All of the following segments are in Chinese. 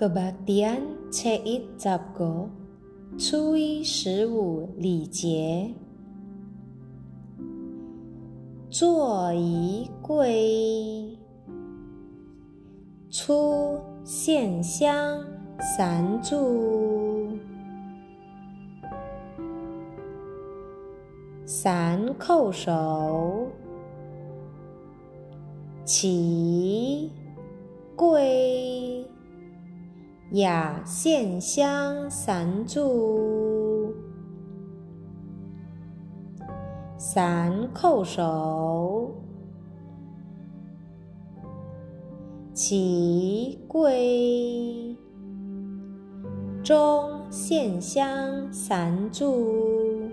Kebaktian Ceit Zabgo 初一十五礼节，坐仪归，初献香三炷，三叩首，起归。雅献香三柱，三叩首，起归，中献香三柱，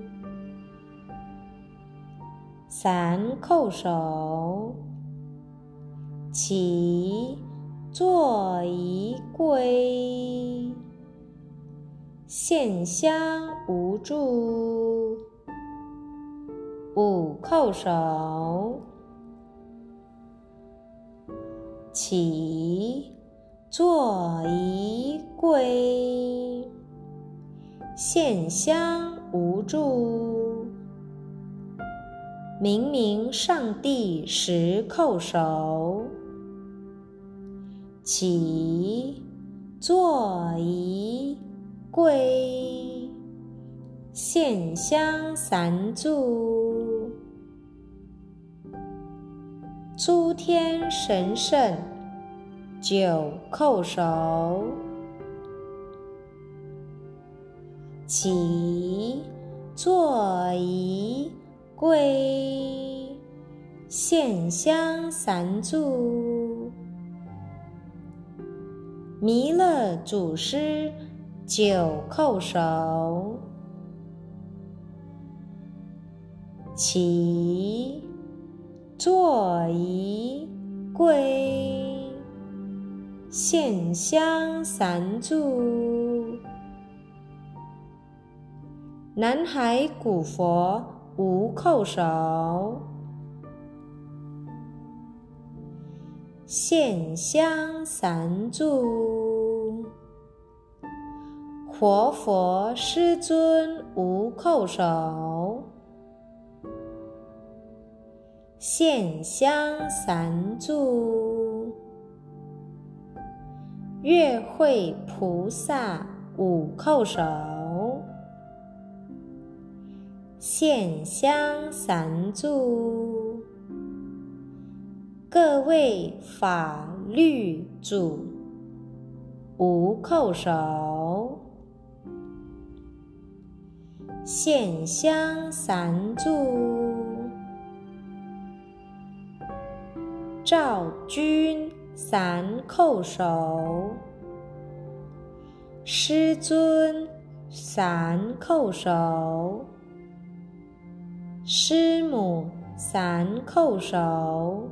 三叩首，起。坐仪归，献香无助，五叩首，起坐仪归，献香无助，明明上帝十叩首。起，坐仪，归，献香三炷，诸天神圣九叩首，起，坐仪，归，献香三炷。弥勒祖师九叩首，起，坐仪，归，献香三炷。南海古佛无叩首。献香三柱，活佛师尊无叩首。献香三柱，月会菩萨五叩首。献香三柱。各位法律主，无叩首，献香三柱，赵君三叩首，师尊三叩首，师母三叩首。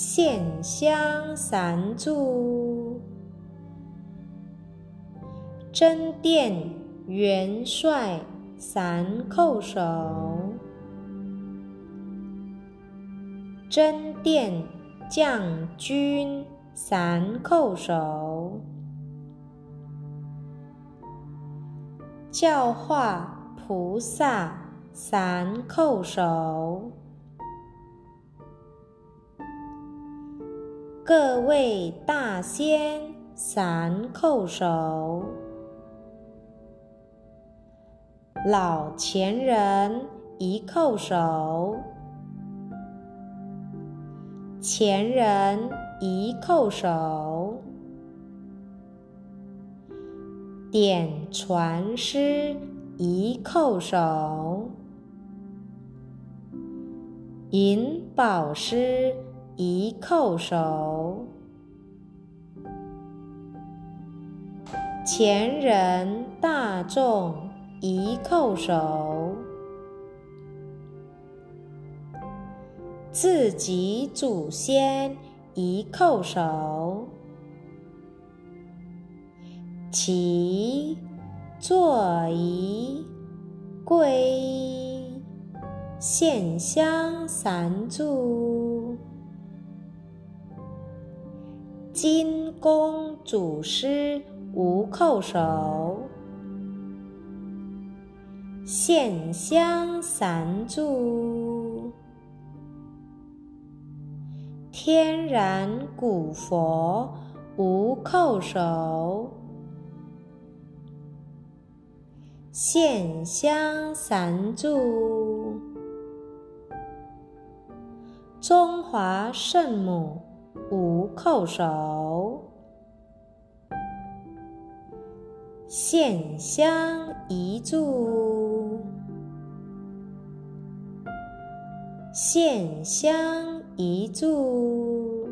献香三炷，真殿元帅三叩首，真殿将军三叩首，教化菩萨三叩首。各位大仙三叩首，老前人一叩首，前人一叩首，点传师一叩首，银宝师。一叩首，前人大众一叩首，自己祖先一叩首，起坐仪归，献香三炷。金公祖师无叩首，献香三炷。天然古佛无叩首，献香三炷。中华圣母五叩首，献香一炷。献香一炷，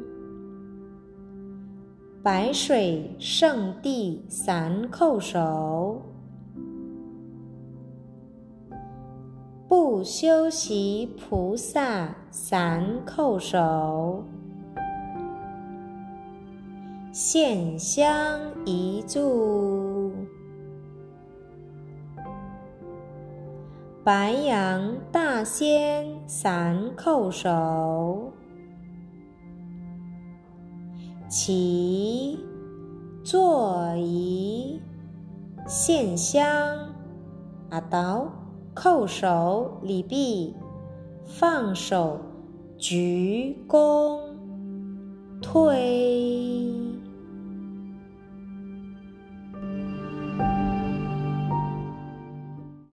白水圣地三叩首，不修习菩萨三叩首，献香一炷。白羊大仙三叩首，起坐仪献香，阿道叩首礼毕，放手鞠躬退。